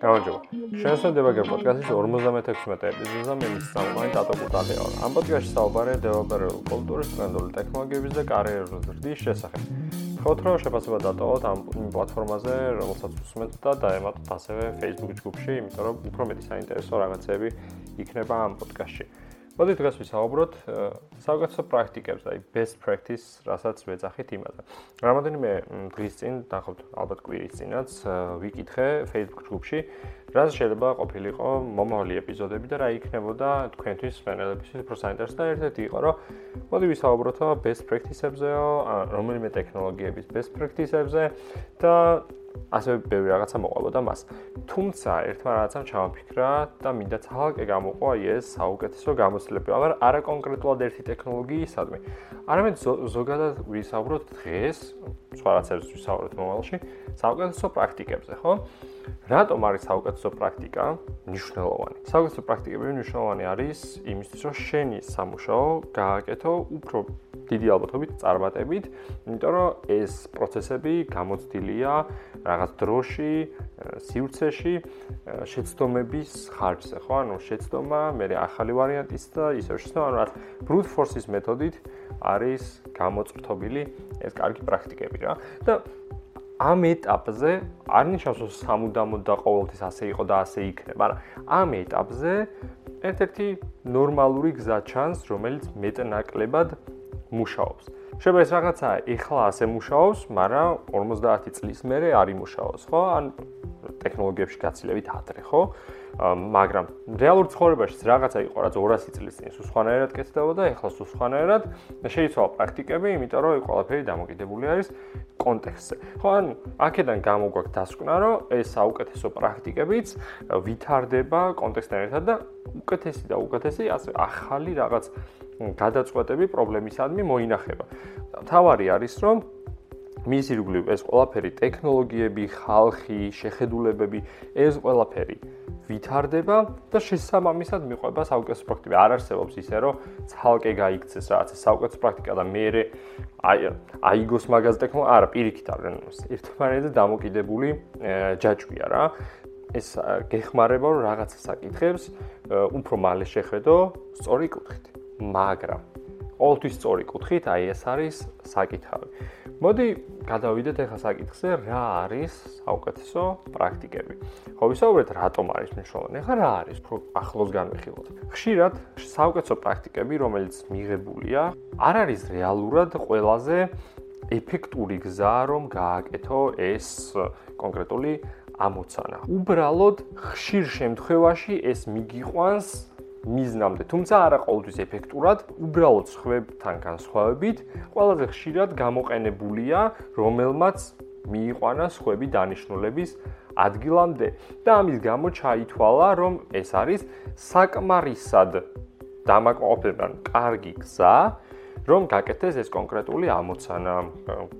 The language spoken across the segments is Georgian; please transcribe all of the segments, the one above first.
გამარჯობა. შენსო დებაგერ პოდკასტის 56-მე ეპიზოდზე მე მისწავლე დატო კუტალია. ამ პოდკასტში საუბარია დეველოპერული კულტურის, ტრენდული ტექნოლოგიების და კარიერული ზრდის შესახებ. ხოთ რომ შეფასება დატოვოთ ამ პლატფორმაზე, რომელსაც უსმენთ და დაემატოთ ასევე Facebook ჯგუფში, იმიტომ რომ უფრო მეტი საინტერესო რაღაცები იქნება ამ პოდკასტში. მოდი დღეს ვისაუბროთ საუკეთესო პრაქტიკებზე, აი best practice, რასაც ვეძახით იმაზე. რამოდენიმე დღის წინ, ნახავთ ალბათ კვირის წინაც, ვიკითხე Facebook ჯგუფში, რაც შეიძლება ყოფილიყო მომავალი ეპიზოდები და რა იქნებოდა თქვენთვის ფენელებისთვის უფრო საინტერესო და ერთ-ერთი იყო, რომ მოდი ვისაუბროთო best practice-ებზეო, რომელიმე ტექნოლოგიების best practice-ებზე და ასე ბევრი რაღაცა მოყავდა მას. თუმცა ერთმა რაღაცამ ჩამოფიქრა და მინდა ცალკე გამოყო აი ეს საუკეთესო გამოცდილება, მაგრამ არა კონკრეტულად ერთი ტექნოლოგიისადმი. არამედ ზოგადად ვისაუბროთ დღეს, სხვა რაღაცებს ვისაუბროთ მომავალში, საუკეთესო პრაქტიკებზე, ხო? რატომ არის საუკეთესო პრაქტიკა მნიშვნელოვანი? საუკეთესო პრაქტიკები მნიშვნელოვანი არის იმისთვის, რომ შენი სამუშაო გააკეთო უფრო დიდი ალბათობით წარმატებით, იმიტომ რომ ეს პროცესები გამოცდილია რაღაც დროში, სივრცეში, შეცდომების ხარჯზე, ხო? ანუ შეცდომა, მე ახალი ვარიანტის და ისევ შეცდომა, ანუ რაც brute force-ის მეთოდით არის გამოწრთობილი ეს კარგი პრაქტიკები რა. და ამ ეტაპზე არ ნიშნავს რომ სამუდამოდ და ყოველთვის ასე იყო და ასე იქნება, მაგრამ ამ ეტაპზე ერთ-ერთი ნორმალური გზა ჩანს, რომელიც მეტნაკლებად მუშაობს. შეიძლება ეს რაღაცა ეხლა ასე მუშაობს, მაგრამ 50 წლის მერე არ იმუშაოს, ხო? ან ტექნოლოგიებში გაცილებით ადრე, ხო? მაგრამ რეალურ ცხოვრებაში რაღაცა იყო, რაც 200 წლის წინ სუსხანერად კეთდებოდა, ეხლა სუსხანერად შეიცვალა პრაქტიკები, იმიტომ რომ ყველაფერი დამოკიდებული არის კონტექსტზე. ხო, ან აქედან გამოგვაქვს დასკვნა, რომ ეს საუკეთესო პრაქტიკებიც ვითარდება კონტექსტთან ერთად და უკეთესი და უკეთესი ასე ახალი რაღაც გადაწყვეტები პრობლემისადმი მოინახება. თავარი არის, რომ მის ირგვლივ ეს ყველაფერი ტექნოლოგიები, ხალხი, შეხედულებები, ეს ყველაფერი ვითარდება და შესაბამისად მიყვება საუკეთესო პრაქტიკები. არ არსებობს ისე, რომ ცალკე გაიქცეს რაღაც საუკეთესო პრაქტიკა და მე აი აიგოს მაგაზ ტექნოლოგია, არა, პირიქით არის ერთმანეთზე დამოკიდებული ჯაჭვია რა. ეს გეხმარება რომ რაღაცა საკითხებს უფრო მალე შეხედო სწორი კუთხით. მაგრამ ყოველთვის სწორი კუთხით, აი ეს არის საკითხავი. მოდი გადავიდეთ ახლა საკითხზე, რა არის საუკეთესო პრაქტიკები. ხო, ვისაუბრეთ რატომ არის მნიშვნელოვანი. ახლა რა არის, უფრო ახლოს განვიხილოთ. ხშირად საუკეთესო პრაქტიკები, რომელიც მიღებულია, არ არის რეალურად ყველაზე ეფექტური გზა, რომ გააკეთო ეს კონკრეტული ამოცანა. უბრალოდ ხშირ შემთხვევაში ეს მიგიყვანს მიზნამდე, თუმცა არა ყოველთვის ეფექტურად, უბრალოდ ხვებთან განსხვავებით, ყველაზე ხშირად გამოყენებულია, რომელმაც მიიყვანა ხვები დანიშნულების ადგილამდე. და ამის გამო ჩაითვალა, რომ ეს არის საკმარისად დამაკმაყოფებიდან კარგი გზა, რომ გაკეთდეს ეს კონკრეტული ამოცანა,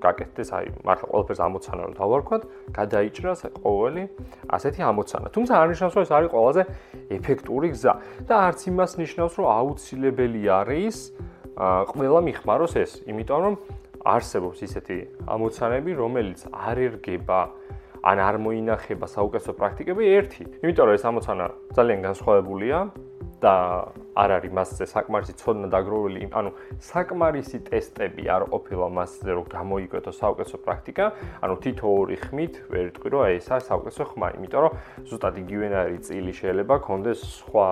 გაკეთდეს აი მართლა ყველაფერს ამოცანა რომ დავარქვათ, გადაიჭრას ყოველი ასეთი ამოცანა. თუმცა არნიშნავს რომ ეს არის ყველაზე ეფექტური გზა და არც იმას ნიშნავს რომ აუცილებელი არის ყველა მიხმაროს ეს, იმიტომ რომ არსებობს ისეთი ამოცანები, რომელიც არ ერგება ან არ მოინახება საუკეთესო პრაქტიკები ერთი. იმიტომ რომ ეს ამოცანა ძალიან განსხვავებულია და არ არის მასზე საკმარისი ცოდნა დაგროვილი, ანუ საკმარისი ტესტები არ ყოფილა მასზე, რომ გამოიკვეთო საუკეთესო პრაქტიკა, ანუ თითო ორი ხმით ვერ იტყვი, რომ ეს არის საუკეთესო ხმა, იმიტომ რომ ზუსტად იგივენარი წილი შეიძლება კონდეს სხვა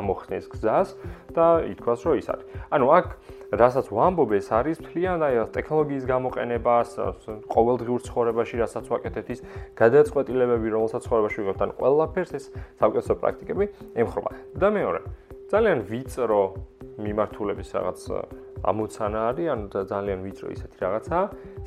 ამოხსნეს გზას და ითქვას, რომ ის არის. ანუ აქ რასაც ვამბობ ეს არის თლიან აი ტექნოლოგიის გამოყენებას ყოველდღიურ ცხოვრებაში რასაც ვაკეთებ ის გადაწყვეტილებები რომელსაც ცხოვრებაში ვიღებთ ან ყველაფერს ეს საუკეთესო პრაქტიკები ემხრობა. და მეორე ძალიან ვიწრო მიმართულების რაღაც ამოცანა არის, ანუ ძალიან ვიწრო ისეთი რაღაცა,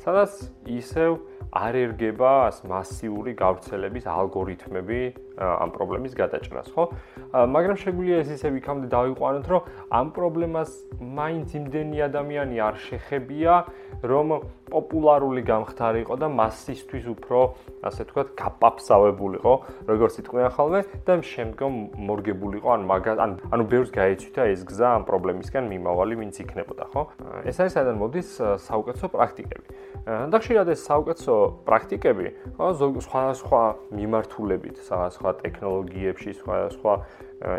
სადაც ისევ არ ერგება ას მასიური გავრცელების ალგორითმები ამ პრობლემის გადაჭრას, ხო? მაგრამ შეგვიძლია ეს ისე ვიქამდე დავიყვანოთ, რომ ამ პრობლემას მაინც იმდენი ადამიანი არ შეხებია, რომ პოპულარული გამხდარიყო და მასისთვის უფრო, ასე ვთქვათ, გაპაფსავებულიყო, როგორც იტყვიან ხოლმე და შემდგომ მორგებულიყო, ან მაგ ან ანუ ბევრს გაეცვითა ეს გზა ამ პრობლემისგან მიმავალი, ვინც იქნებოდა. ხო? ეს არის სადან მოდის საუკეთესო პრაქტიკები. და ხშირად ეს საუკეთესო პრაქტიკები, ხო, სხვა სხვა მიმართულებით, სხვა სხვა ტექნოლოგიებში, სხვა სხვა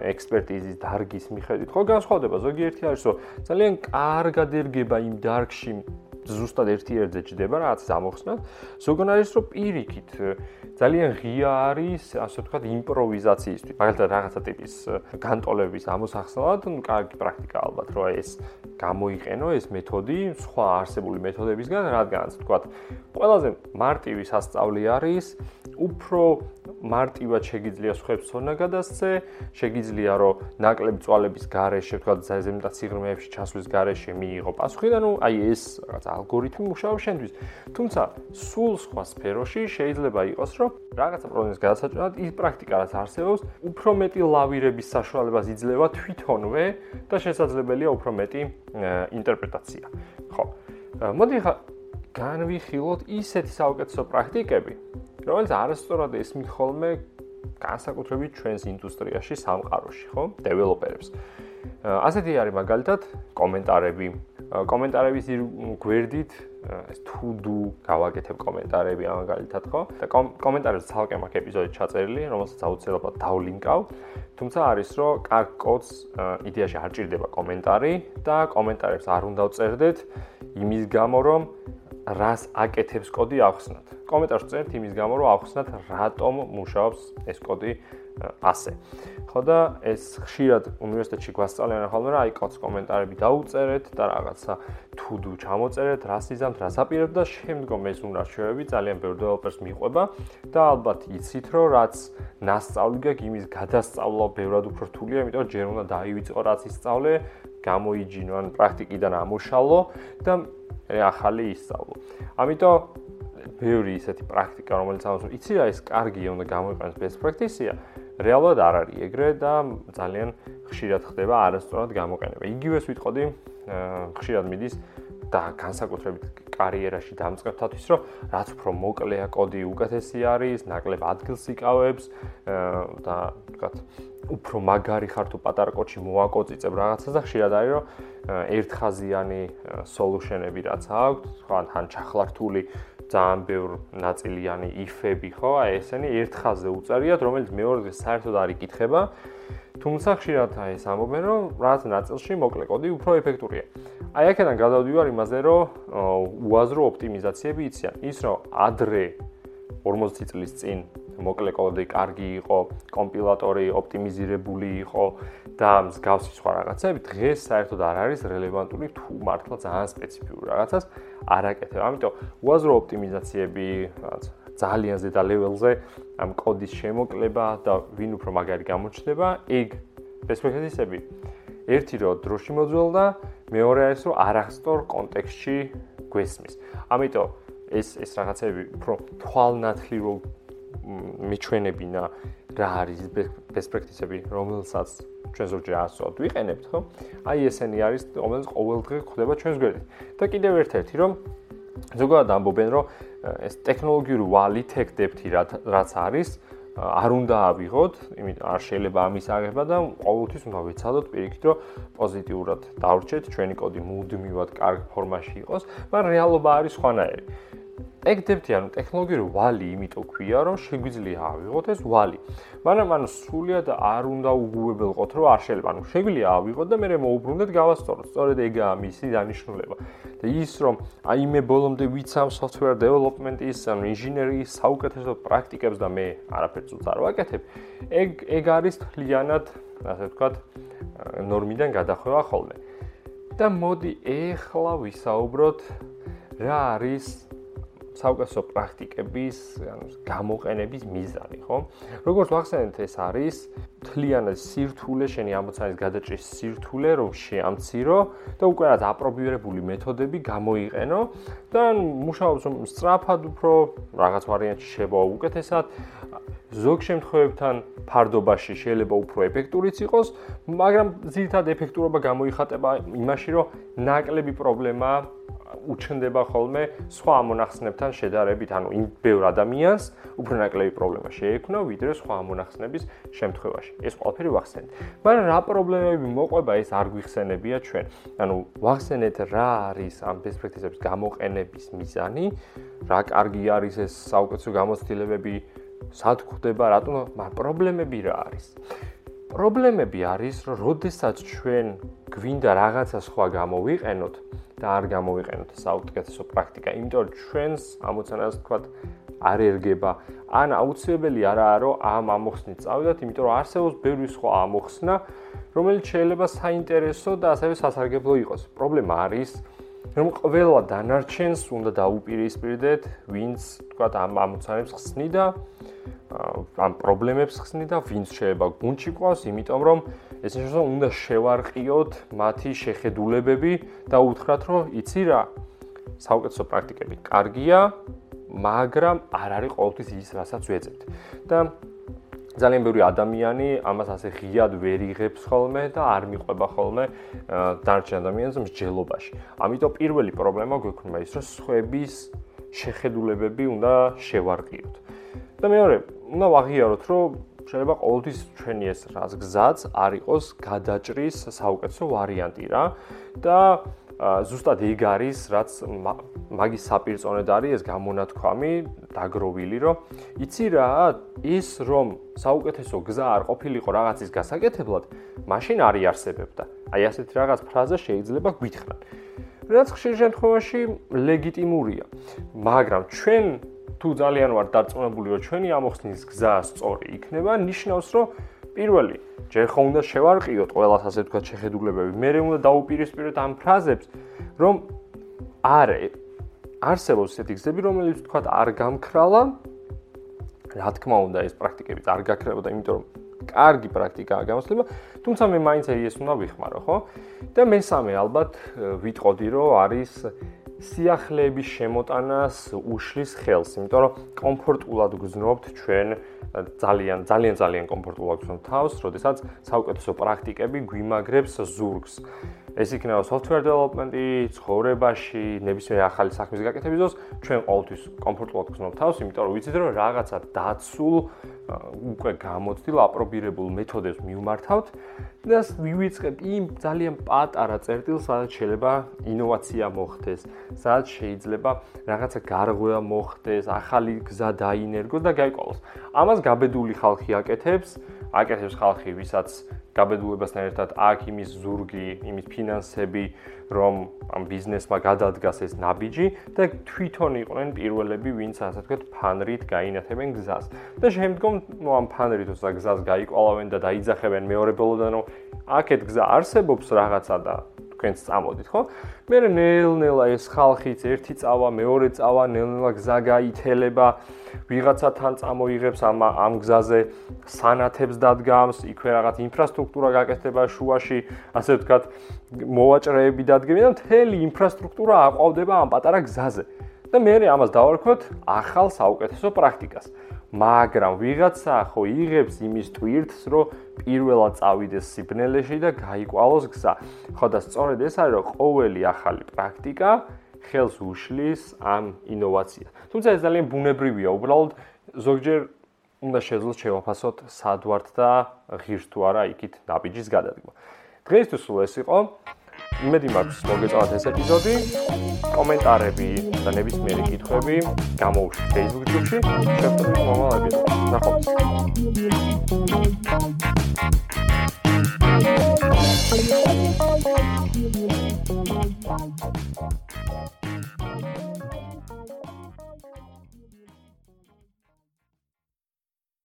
ექსპერტიზის დარგის მიხედვით, ხო, განსხვავდება. ზოგიერთი არის, რომ ძალიან კარგად ერგება იმ დარგში ზუსტად ერთი ერთზე ჯდება რაც ამოხსნათ. ზოგან არის რომ პირიქით ძალიან ღია არის, ასე ვთქვათ, იმპროვიზაციისთვის. მაგალითად რაღაცა ტიპის განტოლების ამოსახსნელად, ну, კარგი პრაქტიკა ალბათ, რომ ეს გამოიყენო ეს მეთოდი სხვა არსებული მეთოდებისგან, რადგანაც ვთქვათ, ყველაზე მარტივი სასწავლი არის უფრო მარტივად შეგიძლია სხვებს თორნა გადასცე, შეგიძლია რომ ნაკლები წვალების გარეშე, თქვა ზემდა ციგრმეებში ჩასვლის გარეშე მიიღო პასუხი და ნუ აი ეს რაღაც ალგორითმი მუშაობს შენთვის. თუმცა სულ სხვა სფეროში შეიძლება იყოს რომ რაღაცა პრობლემის გადასაჭრელად ის პრაქტიკა რაც არსებობს, უფრო მეტი ლავირების საშუალებას იძლევა თვითონვე და შესაძლებელია უფრო მეტი ინტერპრეტაცია. ხო. მოდი ხა განვიხილოთ ისეთი საუკეთესო პრაქტიკები, რომელიც არასწორად ესმით ხოლმე განსაკუთრებით ჩვენს ინდუსტრიაში, სამყაროში, ხო? დეველოპერებს. ასეთი არის მაგალითად კომენტარები. კომენტარების გვერდით ეს to do გავაკეთებ კომენტარები მაგალითად, ხო? და კომენტარებს ცალკე მაქვს ეპიზოდი ჩაწერილი, რომელსაც აუცილებლად დავლინკავ. თუმცა არის რომ კარგ კოდს იდეაში არ ჭირდება კომენტარი და კომენტარებს არ უნდა ვწერდეთ იმის გამო რომ რას აკეთებს კოდი ახსნათ. კომენტარს წერთ იმის გამო, რომ ახსნათ რატომ მუშაობს ეს კოდი ასე. ხო და ეს ხშირად უნივერსიტეტში გვასწავლიან ხოლმე, რომ აი კოდს კომენტარები დაუწერეთ და რაღაცა do ჩამოწერეთ, რას იზამთ, რას აპირებთ და შემდგომ ეს უნარჩვევები ძალიან ბევრ დეველოპერს მიყვება და ალბათ იცით, რომ რაც ნასწავლი გაქვს იმის გადასწავლა ბევრად უფრო რთულია, იმიტომ რომ ჯერ უნდა დაივიწყო რაც ისწავლე, გამოიჯინო ან პრაქტიკიდან ამუშალო და ახალი ისწავლო. ამიტომ ბევრი ისეთი პრაქტიკა, რომელიც ამას იცი რა ეს კარგია, უნდა გამოიყენოს best practice-ია, რეალურად არ არის ეგრე და ძალიან ხშირად ხდება არასწორად გამოყენება. იგივეს ვიტყოდი, ხშირად მიდის და განსაკუთრებით კარიერაში დამწყებთათვის, რომ რაც უფრო მოკლეა კოდი, უკეთესი არის, ნაკლებ ადგილს იკავებს და თქვათ უფრო მაგარი ხარ თუ პატარა კოდში მოაკოწიწებ რაღაცას და ხშირად არის რომ ერთხაზიანი solution-ები რაც აქვს, ხო, თან ჩახლართული ძალიან ბევრ ნაწილიანი if-ები, ხო, აი ესენი ერთხაზე უწერიათ, რომელიც მეორე დღეს საერთოდ არ იკითხება. თუმცა ხშირად აი ეს ამობენ, რომ რაღაც ნაწილში მოკლე კოდი უფრო ეფექტურია. აი აქედან გადავდივარ იმაზე, რომ უაზრო ოპტიმიზაციები იციან. ის რომ ადრე 40 წლის წინ მოკლე კოდი კარგი იყო, კომპილატორი ოპტიმიზირებული იყო და მსგავსი სხვა რაღაცები დღეს საერთოდ არ არის რელევანტური თუ მართლა ძალიან სპეციფიური რაღაცას არ აკეთებ. ამიტომ უაზრო ოპტიმიზაციები რაღაც ძალიან ზედა ლეველზე ამ კოდის შემოკლება და ვინ უფრო მაგარი გამოჩნდება, ეგ პერსპექტივები ერთი რო დროში მოძველდა, მეორე არის რომ არასწორ კონტექსტში გვესმის. ამიტომ ეს ეს რაღაცები უფრო თვალნათლი რო მიჩვენებინა რა არის პერსპექტივები, რომელსაც ჩვენ ზოგჯერ ასწავლთ, ვიყენებთ, ხო? აი ესენი არის, რომელიც ყოველდღე ხდება ჩვენს გვერდით. და კიდევ ერთ-ერთი რომ ზოგადად ამბობენ, რომ ეს ტექნოლოგიური ვალი tech-depth-ი რაც არის, არ უნდა ავიღოთ, იმიტომ არ შეიძლება ამის აღება და ყოველთვის უნდა ვეცადოთ პირიქით, რომ პოზიტიურად დავრჩეთ, ჩვენი კოდი მუდმივად კარგ ფორმაში იყოს, მაგრამ რეალობა არის სხვანაირი. ეგდებთი ანუ ტექნოლოგიური ვალი იმიტომ ქვია რომ შეგვიძლია ავიღოთ ეს ვალი. მაგრამ ანუ სულიად არ უნდა უგუებელყოთ რომ არ შეიძლება. ანუ შეგვიძლია ავიღოთ და მე მოუბრუნდეთ გავასწოროთ. სწორედ ეგაა მისი დანიშნულება. და ის რომ აი მე ბოლომდე ვიცავ software development-ის ანუ ინჟინერიის საუკეთესო პრაქტიკებს და მე არაფერს უც არ ვაკეთებ ეგ ეგ არის თლიანად ასე ვთქვათ ნორმიდან გადახვევა ხოლმე. და მოდი ეხლა ვისაუბროთ რა არის საუკეთესო პრაქტიკების, ანუ გამოყენების მიზანი, ხო? როგორც ვახსენეთ, ეს არის თლიანად სირთულე, შენი ამოცანის გადაჭრის სირთულე, რომ შეამცირო და უკვე რაც აპრობირებული მეთოდები გამოიყენო და მუშაობს სწრაფად უფრო რაღაც ვარიანტში შევა უკეთესად. ზოგ შემთხვევებთან ფარდობაში შეიძლება უფრო ეფექტურიც იყოს, მაგრამ ძირითადად ეფექტურობა გამოიხატება იმაში, რომ ნაკლები პრობლემა უჩნდება ხოლმე სხვა ამონახსნებთან შედარებით, ანუ იმ ბევრ ადამიანს უფრო ნაკლები პრობლემა შეექმნა, ვიდრე სხვა ამონახსნების შემთხვევაში. ეს ყველაფერი ვახსენეთ. მაგრამ რა პრობლემები მოყვება, ეს არ გვიხსენებია ჩვენ. ანუ ვახსენეთ რა არის ამ best practices-ების გამოყენების მიზანი, რა კარგი არის ეს საუკეთესო გამოცდილებები, სად გვხდება, რატომ, მაგრამ პრობლემები რა არის? პრობლემები არის, რომ როდესაც ჩვენ გვინდა რაღაცა სხვა გამოვიყენოთ და არ გამოვიყენოთ საუკეთესო პრაქტიკა, იმიტომ რომ ჩვენს ამოცანას თქვა არ ერგება, ან აუცილებელი არაა რომ ამ ამოხსნით წავიდეთ, იმიტომ რომ არსებობს ბევრი სხვა ამოხსნა, რომელიც შეიძლება საინტერესო და ასევე სასარგებლო იყოს. პრობლემა არის, რომ ყველა დანარჩენს უნდა დაუპირისპირდეთ, ვინც თქვა ამ ამოცანებს ხსნიდა ამ პრობლემებს ხსნიდა, ვინც შეიძლება გუნჩი ყავს, იმიტომ რომ ეს შეიძლება უნდა შევარყიოთ მათი შეხედულებები და უთხრათ, რომ იცი რა, საუკეთესო პრაქტიკები კარგია, მაგრამ არ არის ყოველთვის ის, რასაც ვეძებთ. და ძალიან ბევრი ადამიანი ამას ასე ღიად ვერ იღებს ხოლმე და არ მიყვება ხოლმე დარჩენ ადამიანს მსჯელობაში. ამიტომ პირველი პრობლემა გვექნება ის, რომ სხვების შეხედულებები უნდა შევარყიოთ. და მეორე, უნდა ვაღიაროთ, რომ შეიძლება ყოველთვის ჩვენი ეს რას გზაც არ იყოს გადაჭრის საუკეთესო ვარიანტი რა და ზუსტად ეგ არის, რაც მაგის საპირწონედ არის ეს გამონათქვამი დაგროვილი, რომ იცი რა, ის რომ საუკეთესო გზა არ ყოფილიყო რაღაცის გასაკეთებლად, მაშინ არ იარსებებდა. აი ასეთი რაღაც ფრაზა შეიძლება გვითხრან. რაც ხშირ შემთხვევაში ლეგიტიმურია, მაგრამ ჩვენ თუ ძალიან ვარ დარწმუნებული, რომ ჩვენი ამოხსნის გზა სწორი იქნება, ნიშნავს, რომ პირველი, ჯერ ხომ უნდა შევარყიოთ ყველას ასე თქვა შეხედულებები, მე უნდა დაუპირისპიროთ ამ ფრაზებს, რომ არ არსებობს ესეთი გზები, რომელიც თქვა არ გამქრალა. რა თქმა უნდა, ეს პრაქტიკები არ გაქრებოდა, იმიტომ რომ კარგი პრაქტიკაა გამოსლება, თუმცა მე მაინც ეს უნდა ვიხმარო, ხო? და მესამე ალბათ ვიტყოდი, რომ არის სიახლეების შემოტანას უშლის ხელს, იმიტომ რომ კომფორტულად გზნობთ ჩვენ ძალიან ძალიან ძალიან კომფორტულად გზნობთ თავს, როდესაც საუკეთესო პრაქტიკები გვიმაგრებს ზურგს. ეს იქნება software development-ი, ცხოვრებაში, ნებისმიერ ახალი საქმის გაკეთების დროს, ჩვენ ყოველთვის კომფორტულად გრძნობ თავს, იმიტომ რომ ვიცით რომ რაღაცა დაცულ უკვე გამოცდილ აპრობირებულ მეთოდებს მივმართავთ და ვივიწყებ იმ ძალიან პატარა წერტილს, სადაც შეიძლება ინოვაცია მოხდეს, სადაც შეიძლება რაღაცა გარღვევა მოხდეს, ახალი გზა დაინერგოს და გაიყვანოს. ამას გაბედული ხალხი აკეთებს, აკეთებს ხალხი, ვისაც გაბედულებასთან ერთად აქ იმის ზურგი, იმის ფინანსები, რომ ამ ბიზნესმა გადადგას ეს ნაბიჯი და თვითონ იყვნენ პირველები, ვინც ასე ვთქვათ, ფანრით გაინათებენ გზას. და შემდგომ, ნუ ამ ფანრით უცა გზას გაიყვალავენ და დაიძახებენ მეორებელოდან, რომ აქეთ გზა არსებობს რაღაცა და თქვენც წამოდით, ხო? მე ნელ-ნელა ეს ხალხიც ერთი წავა, მეორე წავა, ნელ-ნელა გზა გაითელება, ვიღაცა თან წამოიღებს ამ ამ გზაზე სანათებს დადგამს, იქვე რაღაც ინფრასტრუქტურა გაკეთება შუაში, ასე ვთქვათ, მოვაჭრეები დადგმენ და მთელი ინფრასტრუქტურა აყვავდება ამ პატარა გზაზე. და მე ამას დავარქვათ ახალ საუკეთესო პრაქტიკას. მაგრამ ვიღაცა ხო იღებს იმის ტვირთს, რომ პირველად წავიდეს სიბნელეში და გაიყვალოს გზა. ხო და სწორედ ეს არის, რომ ყოველი ახალი პრაქტიკა ხელს უშლის ამ ინოვაციას. თუმცა ეს ძალიან ბუნებრივია, უბრალოდ ზოგჯერ უნდა შეძლოს შევაფასოთ სადვართ და ღირს თუ არა იქით ნაბიჯის გადადგმა. დღეისთვის სულ ეს იყო. იმედი მაქვს მოგეწონათ ეს ეპიზოდი. კომენტარები და ნებისმიერი კითხვები გამოუშვით Facebook ჯგუფში. შევხვდებით მომავალ ეპიზოდში. ნახვამდის.